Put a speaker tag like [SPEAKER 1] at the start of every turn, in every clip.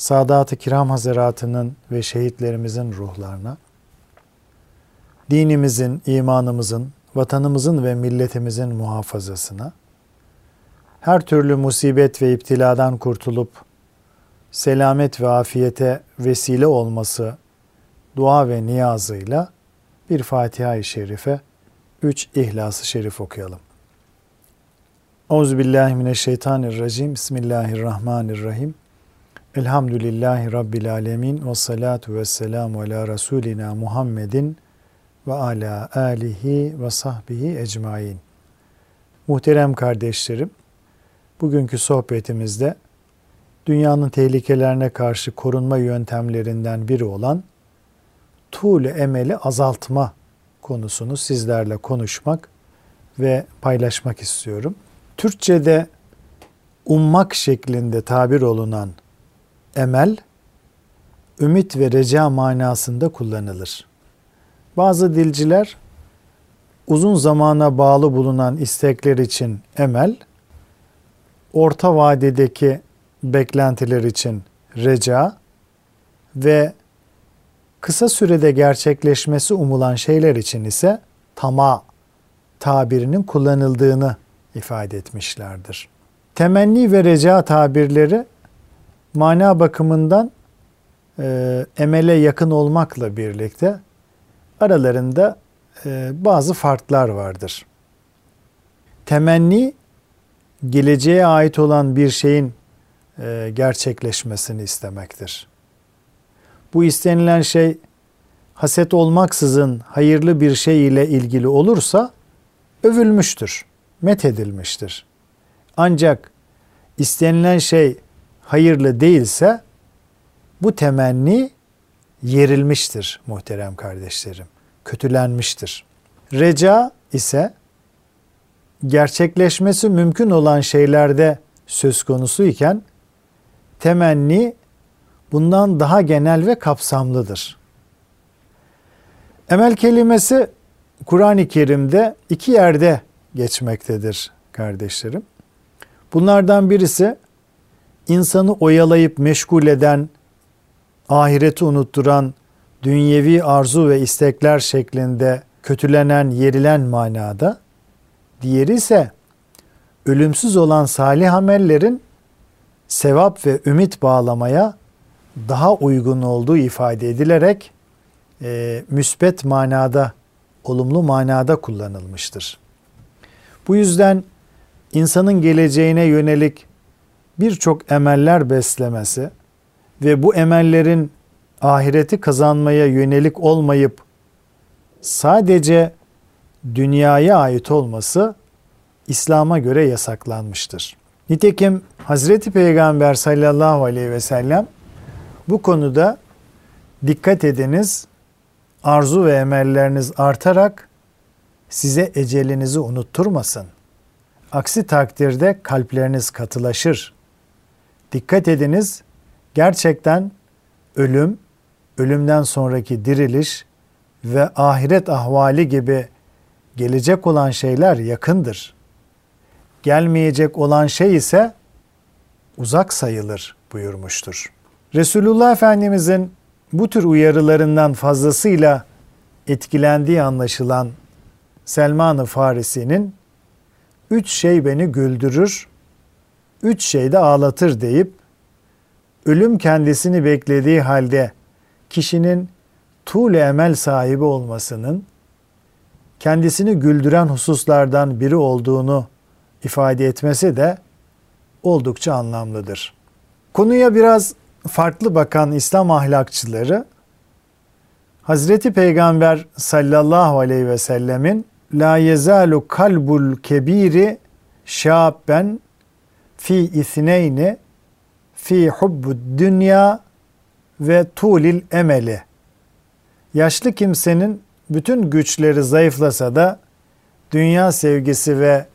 [SPEAKER 1] Sadat-ı Kiram Hazaratı'nın ve şehitlerimizin ruhlarına, dinimizin, imanımızın, vatanımızın ve milletimizin muhafazasına, her türlü musibet ve iptiladan kurtulup selamet ve afiyete vesile olması dua ve niyazıyla bir Fatiha-i Şerife, üç İhlas-ı Şerif okuyalım. Euzubillahimineşşeytanirracim. Bismillahirrahmanirrahim. Elhamdülillahi Rabbil Alemin ve salatu ve selamu ala Resulina Muhammedin ve ala alihi ve sahbihi ecmain. Muhterem kardeşlerim, bugünkü sohbetimizde dünyanın tehlikelerine karşı korunma yöntemlerinden biri olan tuğle emeli azaltma konusunu sizlerle konuşmak ve paylaşmak istiyorum. Türkçe'de ummak şeklinde tabir olunan emel, ümit ve reca manasında kullanılır. Bazı dilciler uzun zamana bağlı bulunan istekler için emel, orta vadedeki beklentiler için reca ve kısa sürede gerçekleşmesi umulan şeyler için ise tama tabirinin kullanıldığını ifade etmişlerdir. Temenni ve reca tabirleri mana bakımından e, emele yakın olmakla birlikte aralarında e, bazı farklar vardır. Temenni geleceğe ait olan bir şeyin e, gerçekleşmesini istemektir. Bu istenilen şey haset olmaksızın hayırlı bir şey ile ilgili olursa övülmüştür, met edilmiştir. Ancak istenilen şey hayırlı değilse bu temenni yerilmiştir muhterem kardeşlerim. Kötülenmiştir. Reca ise gerçekleşmesi mümkün olan şeylerde söz konusu iken temenni bundan daha genel ve kapsamlıdır. Emel kelimesi Kur'an-ı Kerim'de iki yerde geçmektedir kardeşlerim. Bunlardan birisi insanı oyalayıp meşgul eden, ahireti unutturan dünyevi arzu ve istekler şeklinde kötülenen, yerilen manada. Diğeri ise ölümsüz olan salih amellerin sevap ve ümit bağlamaya daha uygun olduğu ifade edilerek e, müsbet manada, olumlu manada kullanılmıştır. Bu yüzden insanın geleceğine yönelik birçok emeller beslemesi ve bu emellerin ahireti kazanmaya yönelik olmayıp sadece dünyaya ait olması İslam'a göre yasaklanmıştır. Nitekim Hazreti Peygamber sallallahu aleyhi ve sellem bu konuda dikkat ediniz arzu ve emelleriniz artarak size ecelinizi unutturmasın. Aksi takdirde kalpleriniz katılaşır. Dikkat ediniz, gerçekten ölüm, ölümden sonraki diriliş ve ahiret ahvali gibi gelecek olan şeyler yakındır. Gelmeyecek olan şey ise uzak sayılır buyurmuştur. Resulullah Efendimizin bu tür uyarılarından fazlasıyla etkilendiği anlaşılan Selman-ı Farisi'nin üç şey beni güldürür, üç şey de ağlatır deyip ölüm kendisini beklediği halde kişinin tuğle emel sahibi olmasının kendisini güldüren hususlardan biri olduğunu ifade etmesi de oldukça anlamlıdır. Konuya biraz farklı bakan İslam ahlakçıları Hazreti Peygamber sallallahu aleyhi ve sellemin la yezalu kalbul kebiri şabben fi isneyni fi hubbu dünya ve tulil emeli. Yaşlı kimsenin bütün güçleri zayıflasa da dünya sevgisi ve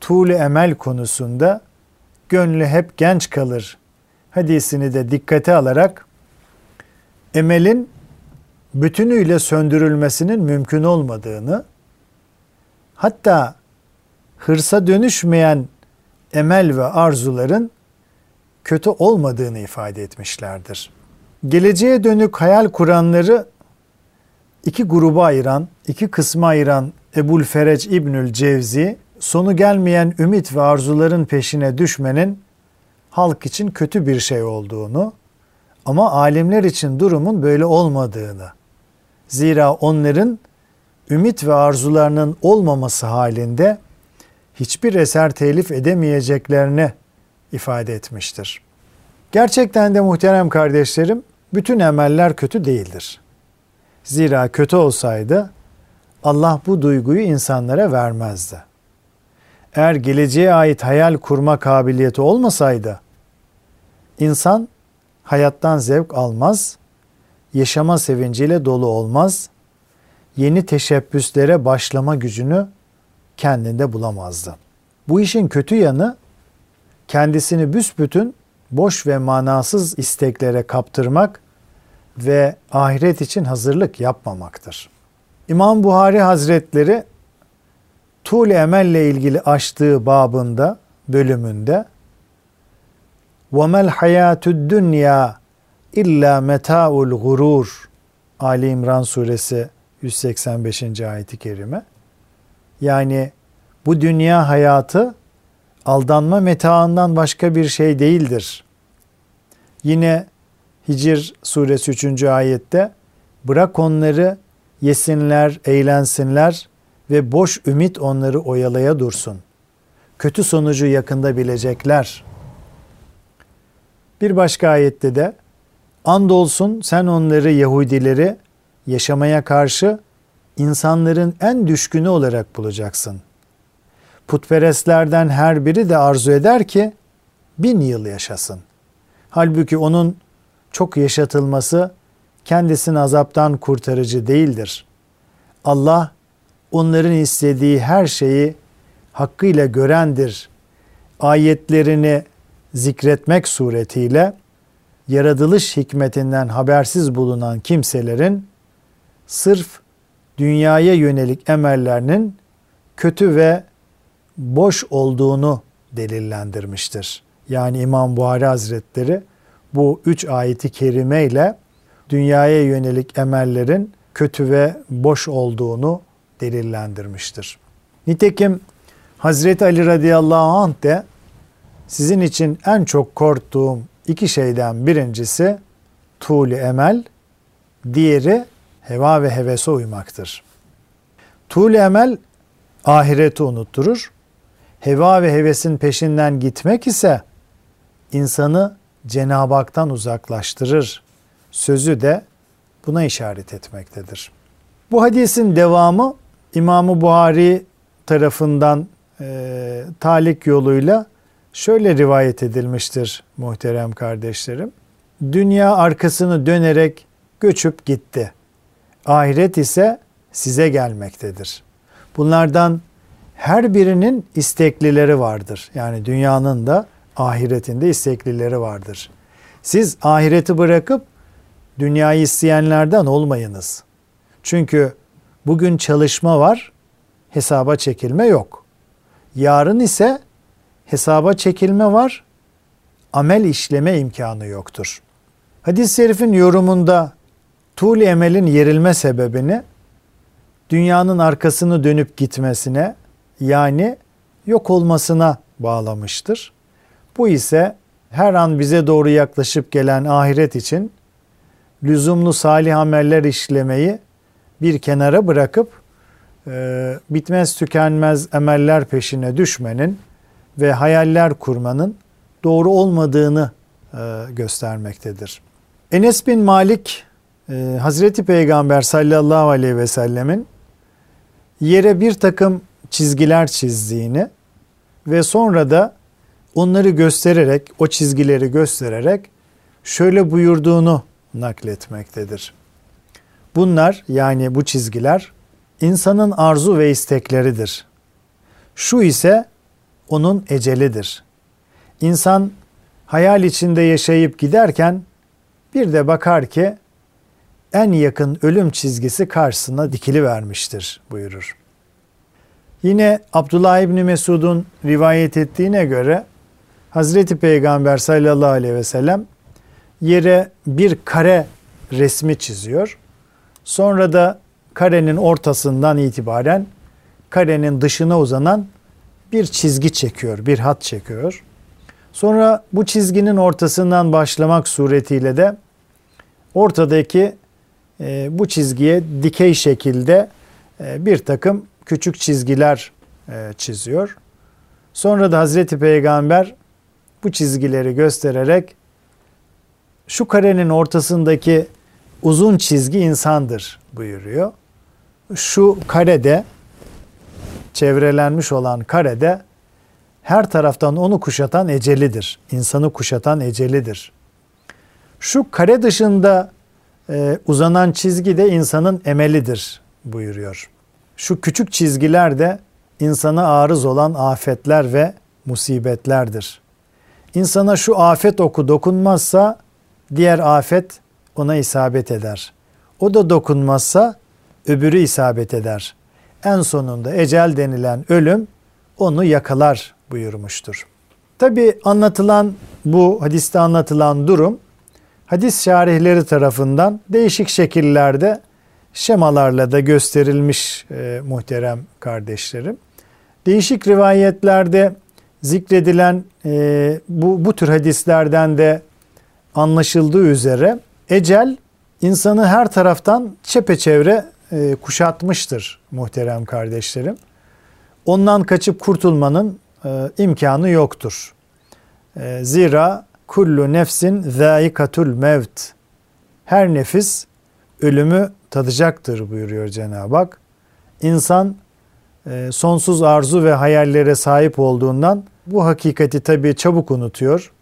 [SPEAKER 1] tuğlu emel konusunda gönlü hep genç kalır hadisini de dikkate alarak emelin bütünüyle söndürülmesinin mümkün olmadığını hatta hırsa dönüşmeyen emel ve arzuların kötü olmadığını ifade etmişlerdir. Geleceğe dönük hayal kuranları iki gruba ayıran, iki kısma ayıran Ebul Fereç İbnül Cevzi, sonu gelmeyen ümit ve arzuların peşine düşmenin halk için kötü bir şey olduğunu ama alimler için durumun böyle olmadığını, zira onların ümit ve arzularının olmaması halinde hiçbir eser telif edemeyeceklerini ifade etmiştir. Gerçekten de muhterem kardeşlerim, bütün emeller kötü değildir. Zira kötü olsaydı Allah bu duyguyu insanlara vermezdi. Eğer geleceğe ait hayal kurma kabiliyeti olmasaydı, insan hayattan zevk almaz, yaşama sevinciyle dolu olmaz, yeni teşebbüslere başlama gücünü kendinde bulamazdı. Bu işin kötü yanı kendisini büsbütün boş ve manasız isteklere kaptırmak ve ahiret için hazırlık yapmamaktır. İmam Buhari Hazretleri Tul emelle ilgili açtığı babında, bölümünde وَمَا الْحَيَاتُ الدُّنْيَا illa metaul gurur Ali İmran suresi 185. ayeti kerime. yani bu dünya hayatı aldanma metaından başka bir şey değildir. Yine Hicr suresi 3. ayette bırak onları yesinler, eğlensinler ve boş ümit onları oyalaya dursun. Kötü sonucu yakında bilecekler. Bir başka ayette de andolsun sen onları Yahudileri yaşamaya karşı insanların en düşkünü olarak bulacaksın. Putperestlerden her biri de arzu eder ki bin yıl yaşasın. Halbuki onun çok yaşatılması kendisini azaptan kurtarıcı değildir. Allah onların istediği her şeyi hakkıyla görendir. Ayetlerini zikretmek suretiyle yaratılış hikmetinden habersiz bulunan kimselerin sırf dünyaya yönelik emellerinin kötü ve boş olduğunu delillendirmiştir. Yani İmam Buhari Hazretleri bu üç ayeti kerime ile dünyaya yönelik emellerin kötü ve boş olduğunu delillendirmiştir. Nitekim Hazreti Ali radıyallahu anh de sizin için en çok korktuğum iki şeyden birincisi tuğli emel, diğeri heva ve hevese uymaktır. Tuğli emel ahireti unutturur. Heva ve hevesin peşinden gitmek ise insanı Cenab-ı Hak'tan uzaklaştırır. Sözü de buna işaret etmektedir. Bu hadisin devamı İmam-ı Buhari tarafından e, talik yoluyla şöyle rivayet edilmiştir muhterem kardeşlerim. Dünya arkasını dönerek göçüp gitti. Ahiret ise size gelmektedir. Bunlardan her birinin isteklileri vardır. Yani dünyanın da ahiretinde isteklileri vardır. Siz ahireti bırakıp dünyayı isteyenlerden olmayınız. Çünkü bugün çalışma var, hesaba çekilme yok. Yarın ise hesaba çekilme var, amel işleme imkanı yoktur. Hadis-i şerifin yorumunda tuğl emelin yerilme sebebini dünyanın arkasını dönüp gitmesine yani yok olmasına bağlamıştır. Bu ise her an bize doğru yaklaşıp gelen ahiret için lüzumlu salih ameller işlemeyi bir kenara bırakıp e, bitmez tükenmez emeller peşine düşmenin ve hayaller kurmanın doğru olmadığını e, göstermektedir. Enes bin Malik e, Hazreti Peygamber sallallahu aleyhi ve sellemin yere bir takım çizgiler çizdiğini ve sonra da onları göstererek, o çizgileri göstererek şöyle buyurduğunu nakletmektedir. Bunlar yani bu çizgiler insanın arzu ve istekleridir. Şu ise onun ecelidir. İnsan hayal içinde yaşayıp giderken bir de bakar ki en yakın ölüm çizgisi karşısına dikili vermiştir buyurur. Yine Abdullah İbni Mesud'un rivayet ettiğine göre Hazreti Peygamber sallallahu aleyhi ve sellem yere bir kare resmi çiziyor. Sonra da karenin ortasından itibaren karenin dışına uzanan bir çizgi çekiyor, bir hat çekiyor. Sonra bu çizginin ortasından başlamak suretiyle de ortadaki e, bu çizgiye dikey şekilde e, bir takım küçük çizgiler e, çiziyor. Sonra da Hazreti Peygamber bu çizgileri göstererek şu karenin ortasındaki uzun çizgi insandır buyuruyor. Şu karede çevrelenmiş olan karede her taraftan onu kuşatan ecelidir. İnsanı kuşatan ecelidir. Şu kare dışında e, uzanan çizgi de insanın emelidir buyuruyor. Şu küçük çizgiler de insana arız olan afetler ve musibetlerdir. İnsana şu afet oku dokunmazsa diğer afet ona isabet eder. O da dokunmazsa öbürü isabet eder. En sonunda ecel denilen ölüm onu yakalar buyurmuştur. Tabi anlatılan bu hadiste anlatılan durum hadis şarihleri tarafından değişik şekillerde şemalarla da gösterilmiş e, muhterem kardeşlerim. Değişik rivayetlerde zikredilen e, bu, bu tür hadislerden de anlaşıldığı üzere ecel insanı her taraftan çepeçevre e, kuşatmıştır muhterem kardeşlerim. Ondan kaçıp kurtulmanın e, imkanı yoktur. E, zira kullu nefsin zâikatul mevt. Her nefis ölümü tadacaktır buyuruyor Cenab-ı Hak. İnsan e, sonsuz arzu ve hayallere sahip olduğundan bu hakikati tabi çabuk unutuyor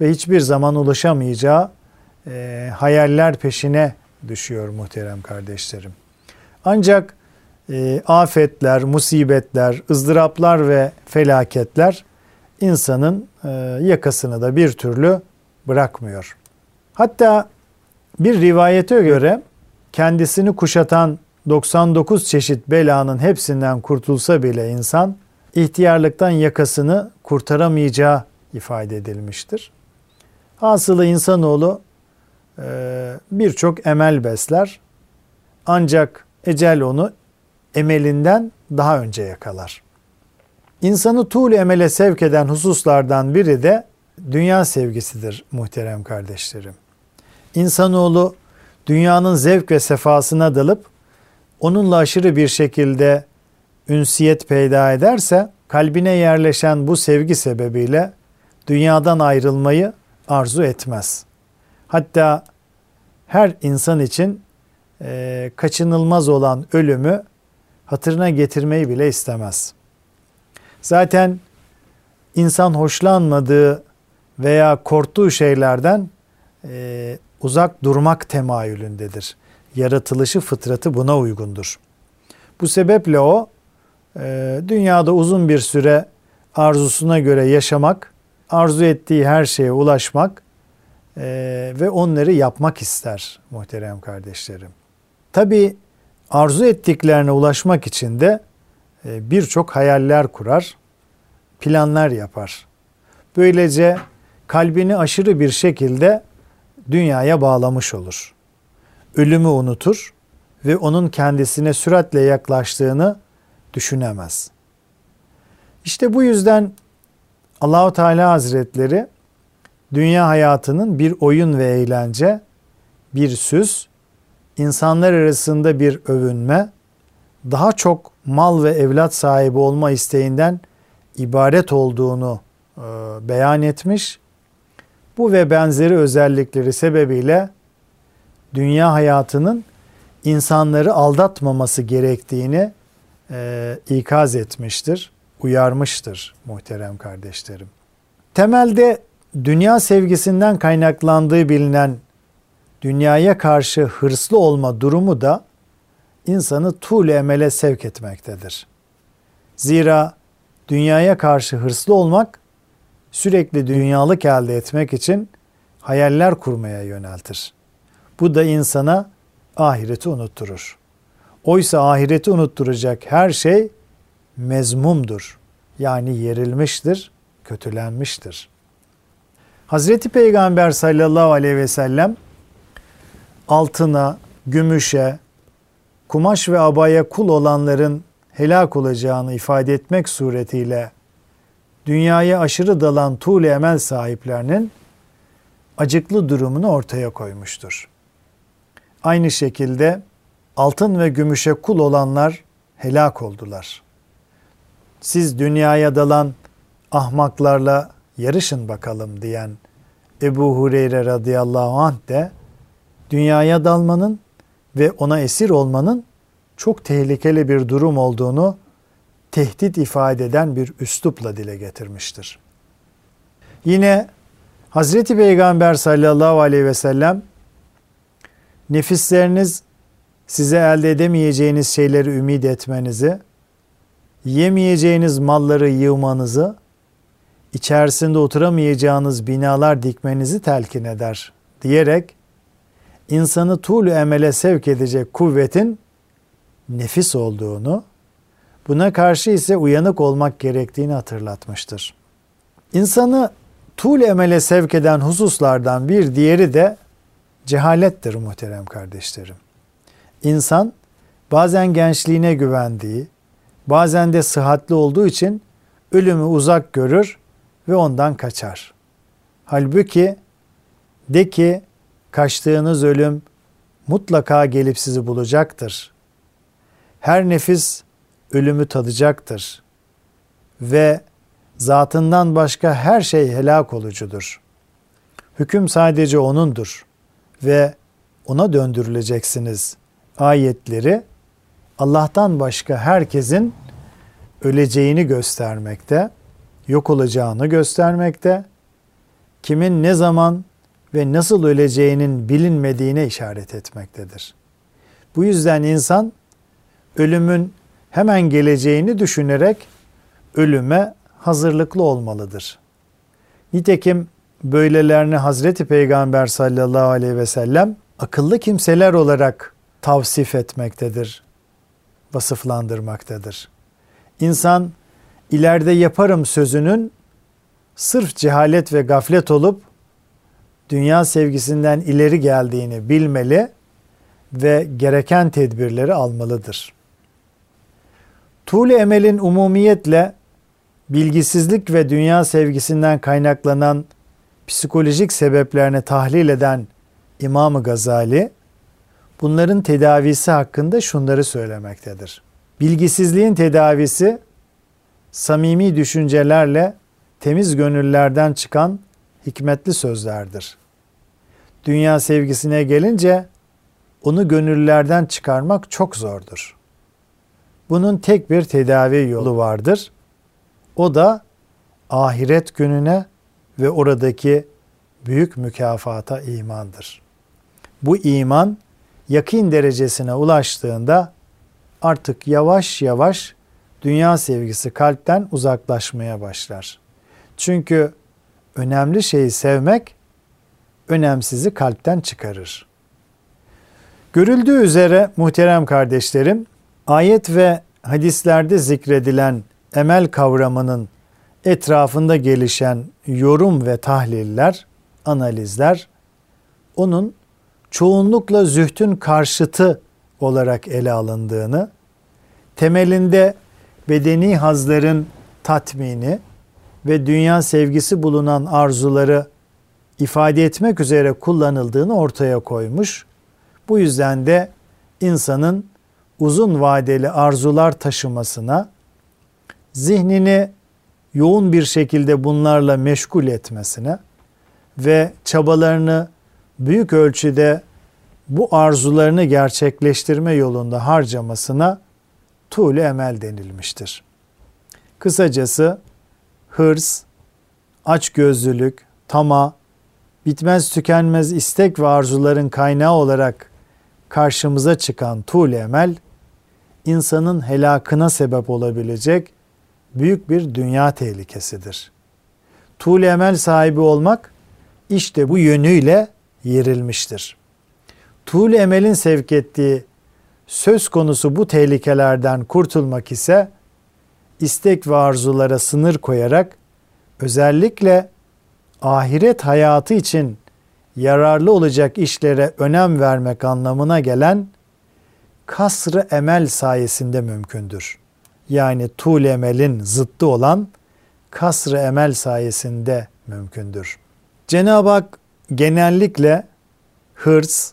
[SPEAKER 1] ve hiçbir zaman ulaşamayacağı e, hayaller peşine düşüyor muhterem kardeşlerim. Ancak e, afetler, musibetler, ızdıraplar ve felaketler insanın e, yakasını da bir türlü bırakmıyor. Hatta bir rivayete göre kendisini kuşatan 99 çeşit belanın hepsinden kurtulsa bile insan ihtiyarlıktan yakasını kurtaramayacağı ifade edilmiştir. Hasılı insanoğlu e, birçok emel besler ancak ecel onu emelinden daha önce yakalar. İnsanı tuğlu emele sevk eden hususlardan biri de dünya sevgisidir muhterem kardeşlerim. İnsanoğlu dünyanın zevk ve sefasına dalıp onunla aşırı bir şekilde ünsiyet peyda ederse kalbine yerleşen bu sevgi sebebiyle dünyadan ayrılmayı arzu etmez. Hatta her insan için e, kaçınılmaz olan ölümü hatırına getirmeyi bile istemez. Zaten insan hoşlanmadığı veya korktuğu şeylerden e, uzak durmak temayülündedir. Yaratılışı fıtratı buna uygundur. Bu sebeple o e, dünyada uzun bir süre arzusuna göre yaşamak, arzu ettiği her şeye ulaşmak e, ve onları yapmak ister muhterem kardeşlerim. Tabi arzu ettiklerine ulaşmak için de birçok hayaller kurar, planlar yapar. Böylece kalbini aşırı bir şekilde dünyaya bağlamış olur. Ölümü unutur ve onun kendisine süratle yaklaştığını düşünemez. İşte bu yüzden Allahu Teala Hazretleri dünya hayatının bir oyun ve eğlence, bir süs, insanlar arasında bir övünme, daha çok mal ve evlat sahibi olma isteğinden ibaret olduğunu e, beyan etmiş. Bu ve benzeri özellikleri sebebiyle dünya hayatının insanları aldatmaması gerektiğini e, ikaz etmiştir, uyarmıştır muhterem kardeşlerim. Temelde dünya sevgisinden kaynaklandığı bilinen dünyaya karşı hırslı olma durumu da insanı tuğle emele sevk etmektedir. Zira dünyaya karşı hırslı olmak sürekli dünyalık elde etmek için hayaller kurmaya yöneltir. Bu da insana ahireti unutturur. Oysa ahireti unutturacak her şey mezmumdur. Yani yerilmiştir, kötülenmiştir. Hazreti Peygamber sallallahu aleyhi ve sellem altına, gümüşe, kumaş ve abaya kul olanların helak olacağını ifade etmek suretiyle dünyaya aşırı dalan tuğle emel sahiplerinin acıklı durumunu ortaya koymuştur. Aynı şekilde altın ve gümüşe kul olanlar helak oldular. Siz dünyaya dalan ahmaklarla yarışın bakalım diyen Ebu Hureyre radıyallahu anh de dünyaya dalmanın ve ona esir olmanın çok tehlikeli bir durum olduğunu tehdit ifade eden bir üslupla dile getirmiştir. Yine Hazreti Peygamber sallallahu aleyhi ve sellem nefisleriniz size elde edemeyeceğiniz şeyleri ümit etmenizi, yemeyeceğiniz malları yığmanızı, içerisinde oturamayacağınız binalar dikmenizi telkin eder diyerek insanı tuğlu emele sevk edecek kuvvetin nefis olduğunu, buna karşı ise uyanık olmak gerektiğini hatırlatmıştır. İnsanı tuğlu emele sevk eden hususlardan bir diğeri de cehalettir muhterem kardeşlerim. İnsan bazen gençliğine güvendiği, bazen de sıhhatli olduğu için ölümü uzak görür ve ondan kaçar. Halbuki de ki kaçtığınız ölüm mutlaka gelip sizi bulacaktır. Her nefis ölümü tadacaktır ve zatından başka her şey helak olucudur. Hüküm sadece O'nundur ve O'na döndürüleceksiniz. Ayetleri Allah'tan başka herkesin öleceğini göstermekte, yok olacağını göstermekte, kimin ne zaman ve nasıl öleceğinin bilinmediğine işaret etmektedir. Bu yüzden insan ölümün hemen geleceğini düşünerek ölüme hazırlıklı olmalıdır. Nitekim böylelerini Hazreti Peygamber sallallahu aleyhi ve sellem akıllı kimseler olarak tavsif etmektedir, vasıflandırmaktadır. İnsan ileride yaparım sözünün sırf cehalet ve gaflet olup dünya sevgisinden ileri geldiğini bilmeli ve gereken tedbirleri almalıdır. Tuğle emelin umumiyetle bilgisizlik ve dünya sevgisinden kaynaklanan psikolojik sebeplerini tahlil eden İmam Gazali bunların tedavisi hakkında şunları söylemektedir. Bilgisizliğin tedavisi samimi düşüncelerle temiz gönüllerden çıkan hikmetli sözlerdir. Dünya sevgisine gelince onu gönüllerden çıkarmak çok zordur. Bunun tek bir tedavi yolu vardır. O da ahiret gününe ve oradaki büyük mükafata imandır. Bu iman yakin derecesine ulaştığında artık yavaş yavaş dünya sevgisi kalpten uzaklaşmaya başlar. Çünkü önemli şeyi sevmek önemsizi kalpten çıkarır. Görüldüğü üzere muhterem kardeşlerim, ayet ve hadislerde zikredilen emel kavramının etrafında gelişen yorum ve tahliller, analizler onun çoğunlukla zühtün karşıtı olarak ele alındığını, temelinde bedeni hazların tatmini ve dünya sevgisi bulunan arzuları ifade etmek üzere kullanıldığını ortaya koymuş. Bu yüzden de insanın uzun vadeli arzular taşımasına, zihnini yoğun bir şekilde bunlarla meşgul etmesine ve çabalarını büyük ölçüde bu arzularını gerçekleştirme yolunda harcamasına tuğlu emel denilmiştir. Kısacası hırs, açgözlülük, tama bitmez tükenmez istek ve arzuların kaynağı olarak karşımıza çıkan tuğle emel, insanın helakına sebep olabilecek büyük bir dünya tehlikesidir. Tuğle emel sahibi olmak işte bu yönüyle yerilmiştir. Tuğle emelin sevk ettiği söz konusu bu tehlikelerden kurtulmak ise istek ve arzulara sınır koyarak özellikle ahiret hayatı için yararlı olacak işlere önem vermek anlamına gelen kasrı emel sayesinde mümkündür. Yani tuğl emelin zıttı olan kasrı emel sayesinde mümkündür. Cenab-ı Hak genellikle hırs,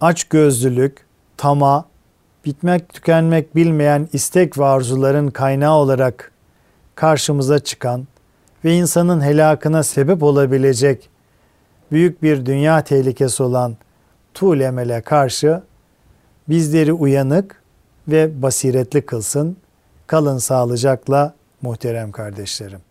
[SPEAKER 1] açgözlülük, tama, bitmek tükenmek bilmeyen istek ve arzuların kaynağı olarak karşımıza çıkan ve insanın helakına sebep olabilecek büyük bir dünya tehlikesi olan tuğl emele karşı bizleri uyanık ve basiretli kılsın. Kalın sağlıcakla muhterem kardeşlerim.